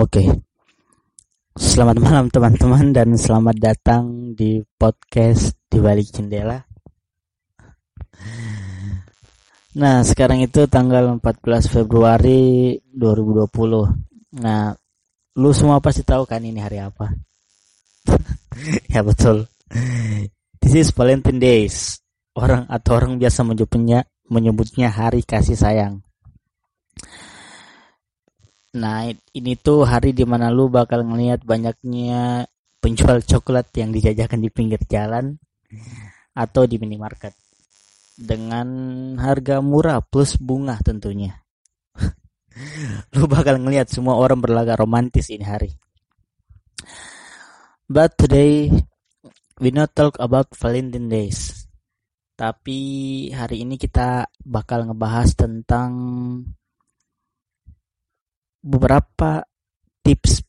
Oke. Selamat malam teman-teman dan selamat datang di podcast di balik jendela. Nah, sekarang itu tanggal 14 Februari 2020. Nah, lu semua pasti tahu kan ini hari apa? ya betul. This is Valentine Days. Orang atau orang biasa menyebutnya hari kasih sayang. Nah, ini tuh hari di mana lu bakal ngeliat banyaknya penjual coklat yang dijajakan di pinggir jalan atau di minimarket dengan harga murah plus bunga tentunya. lu bakal ngeliat semua orang berlagak romantis ini hari. But today we not talk about Valentine Days. Tapi hari ini kita bakal ngebahas tentang beberapa tips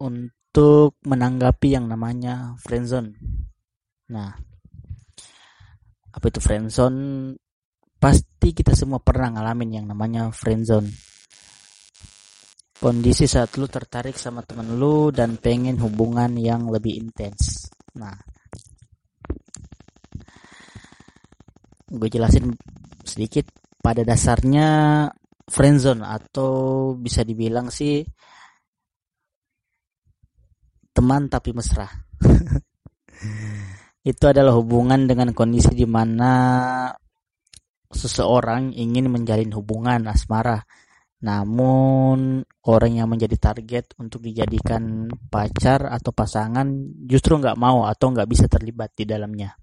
untuk menanggapi yang namanya friendzone. Nah, apa itu friendzone? Pasti kita semua pernah ngalamin yang namanya friendzone. Kondisi saat lu tertarik sama temen lu dan pengen hubungan yang lebih intens. Nah, gue jelasin sedikit. Pada dasarnya friendzone atau bisa dibilang sih teman tapi mesra. itu adalah hubungan dengan kondisi di mana seseorang ingin menjalin hubungan asmara, namun orang yang menjadi target untuk dijadikan pacar atau pasangan justru nggak mau atau nggak bisa terlibat di dalamnya.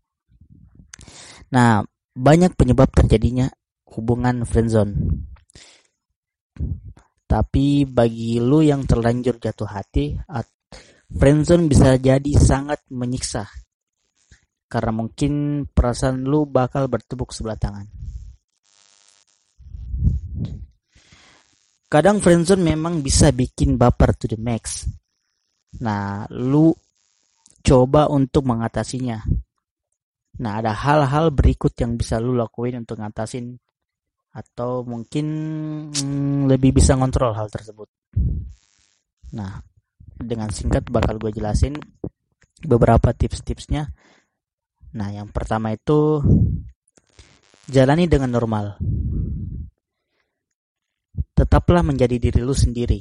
Nah, banyak penyebab terjadinya hubungan friendzone. Tapi bagi lu yang terlanjur jatuh hati, friendzone bisa jadi sangat menyiksa. Karena mungkin perasaan lu bakal bertepuk sebelah tangan. Kadang friendzone memang bisa bikin baper to the max. Nah, lu coba untuk mengatasinya. Nah, ada hal-hal berikut yang bisa lu lakuin untuk ngatasin atau mungkin hmm, lebih bisa ngontrol hal tersebut. Nah, dengan singkat bakal gue jelasin beberapa tips-tipsnya. Nah, yang pertama itu jalani dengan normal. Tetaplah menjadi diri lu sendiri.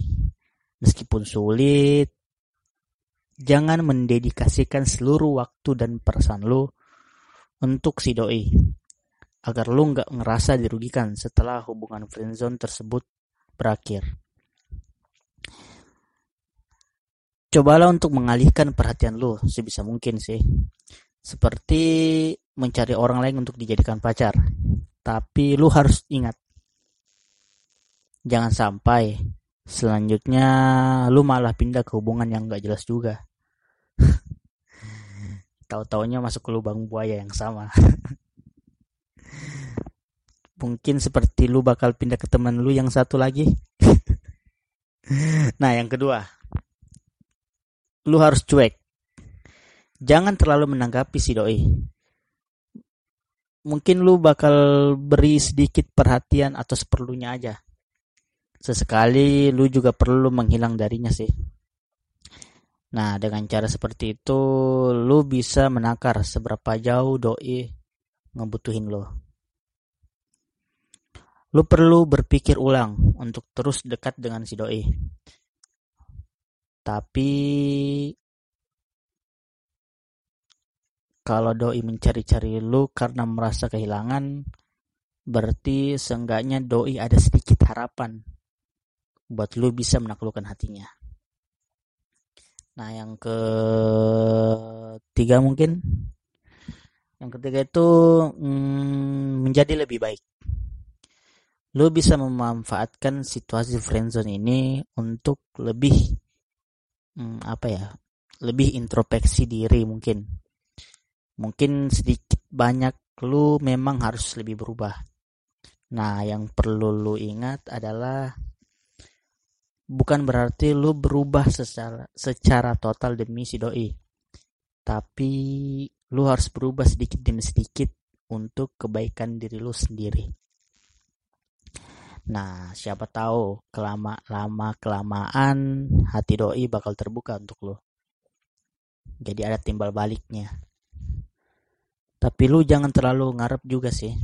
Meskipun sulit, jangan mendedikasikan seluruh waktu dan perasaan lu untuk si doi agar lu nggak ngerasa dirugikan setelah hubungan friendzone tersebut berakhir. Cobalah untuk mengalihkan perhatian lu sebisa mungkin sih. Seperti mencari orang lain untuk dijadikan pacar. Tapi lu harus ingat. Jangan sampai selanjutnya lu malah pindah ke hubungan yang gak jelas juga. Tahu-taunya masuk ke lubang buaya yang sama. mungkin seperti lu bakal pindah ke teman lu yang satu lagi. nah, yang kedua, lu harus cuek. Jangan terlalu menanggapi si doi. Mungkin lu bakal beri sedikit perhatian atau seperlunya aja. Sesekali lu juga perlu menghilang darinya sih. Nah, dengan cara seperti itu, lu bisa menakar seberapa jauh doi ngebutuhin lo. Lu perlu berpikir ulang untuk terus dekat dengan si doi. Tapi kalau doi mencari-cari lu karena merasa kehilangan, berarti seenggaknya doi ada sedikit harapan buat lu bisa menaklukkan hatinya. Nah, yang ketiga mungkin, yang ketiga itu hmm, menjadi lebih baik. Lu bisa memanfaatkan situasi friendzone ini untuk lebih hmm, apa ya lebih introspeksi diri mungkin. Mungkin sedikit banyak lu memang harus lebih berubah. Nah yang perlu lu ingat adalah bukan berarti lu berubah secara secara total demi si doi. Tapi lu harus berubah sedikit demi sedikit untuk kebaikan diri lu sendiri Nah, siapa tahu kelama lama kelamaan hati doi bakal terbuka untuk lo. Jadi ada timbal baliknya. Tapi lu jangan terlalu ngarep juga sih.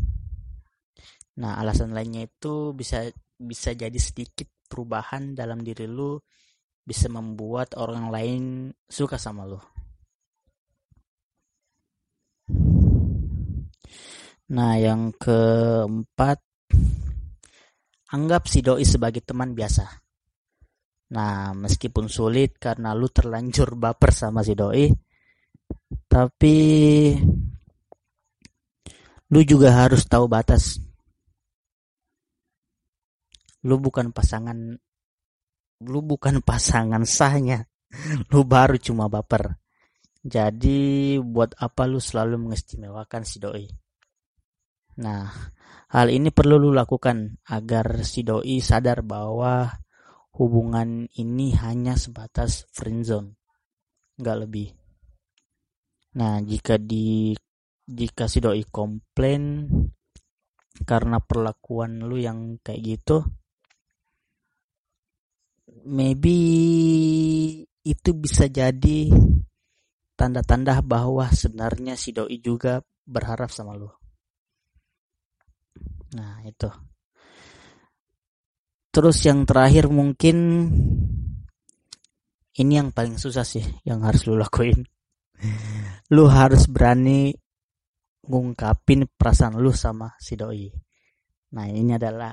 Nah, alasan lainnya itu bisa bisa jadi sedikit perubahan dalam diri lu bisa membuat orang lain suka sama lu. Nah, yang keempat, anggap si doi sebagai teman biasa. Nah, meskipun sulit karena lu terlanjur baper sama si doi, tapi lu juga harus tahu batas. Lu bukan pasangan lu bukan pasangan sahnya. Lu baru cuma baper. Jadi buat apa lu selalu mengistimewakan si doi? Nah, hal ini perlu lu lakukan agar si doi sadar bahwa hubungan ini hanya sebatas friendzone, nggak lebih. Nah, jika di jika si doi komplain karena perlakuan lu yang kayak gitu, maybe itu bisa jadi tanda-tanda bahwa sebenarnya si doi juga berharap sama lu. Nah, itu. Terus yang terakhir mungkin ini yang paling susah sih yang harus lu lakuin. Lu harus berani ngungkapin perasaan lu sama si doi. Nah, ini adalah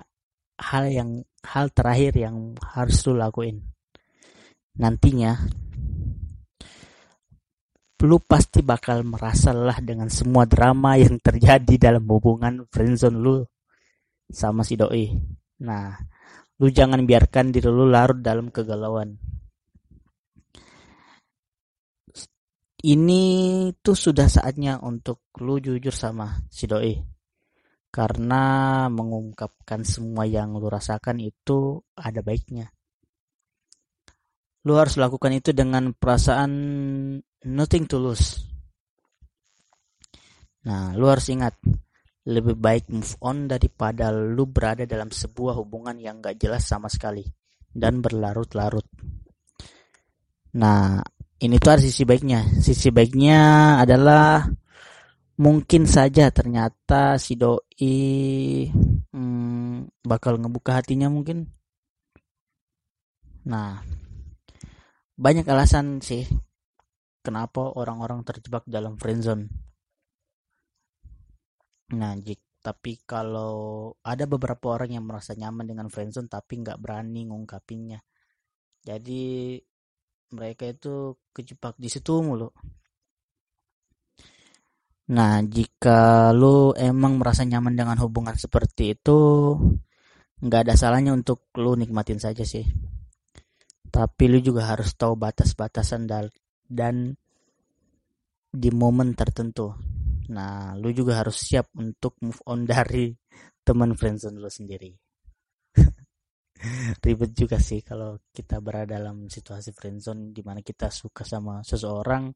hal yang hal terakhir yang harus lu lakuin. Nantinya lu pasti bakal merasa lelah dengan semua drama yang terjadi dalam hubungan friendzone lu sama si doi. Nah, lu jangan biarkan diri lu larut dalam kegalauan. Ini tuh sudah saatnya untuk lu jujur sama si doi. Karena mengungkapkan semua yang lu rasakan itu ada baiknya. Lu harus lakukan itu dengan perasaan nothing to lose. Nah, lu harus ingat, lebih baik move on daripada lu berada dalam sebuah hubungan yang gak jelas sama sekali dan berlarut-larut. Nah, ini tuh ada sisi baiknya. Sisi baiknya adalah mungkin saja ternyata si doi hmm, bakal ngebuka hatinya mungkin. Nah, banyak alasan sih kenapa orang-orang terjebak dalam friendzone Nah, jik, tapi kalau ada beberapa orang yang merasa nyaman dengan friendzone tapi nggak berani ngungkapinnya. Jadi mereka itu kejebak di situ mulu. Nah, jika lu emang merasa nyaman dengan hubungan seperti itu, nggak ada salahnya untuk lu nikmatin saja sih. Tapi lu juga harus tahu batas-batasan dan di momen tertentu. Nah, lu juga harus siap untuk move on dari teman friendzone lu sendiri. Ribet juga sih kalau kita berada dalam situasi friendzone di mana kita suka sama seseorang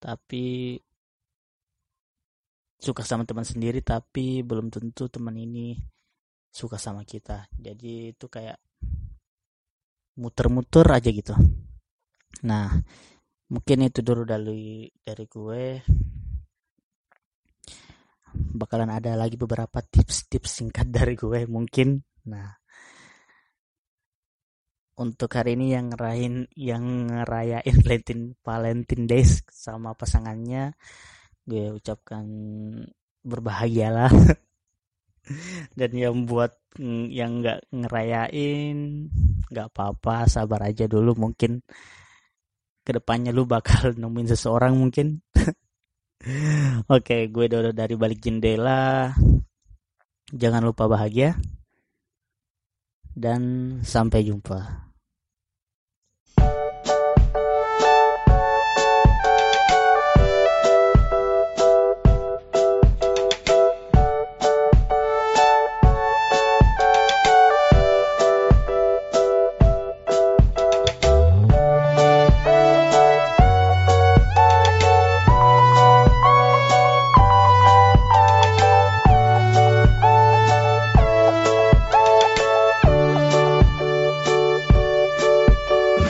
tapi suka sama teman sendiri tapi belum tentu teman ini suka sama kita. Jadi itu kayak muter-muter aja gitu. Nah, mungkin itu dulu dari dari gue bakalan ada lagi beberapa tips-tips singkat dari gue mungkin. Nah, untuk hari ini yang ngerayain yang ngerayain Valentine Valentine Days sama pasangannya, gue ucapkan berbahagialah. Dan yang buat yang nggak ngerayain, nggak apa-apa, sabar aja dulu mungkin ke depannya lu bakal nemuin seseorang mungkin Oke, gue Dodo dari balik jendela. Jangan lupa bahagia. Dan sampai jumpa.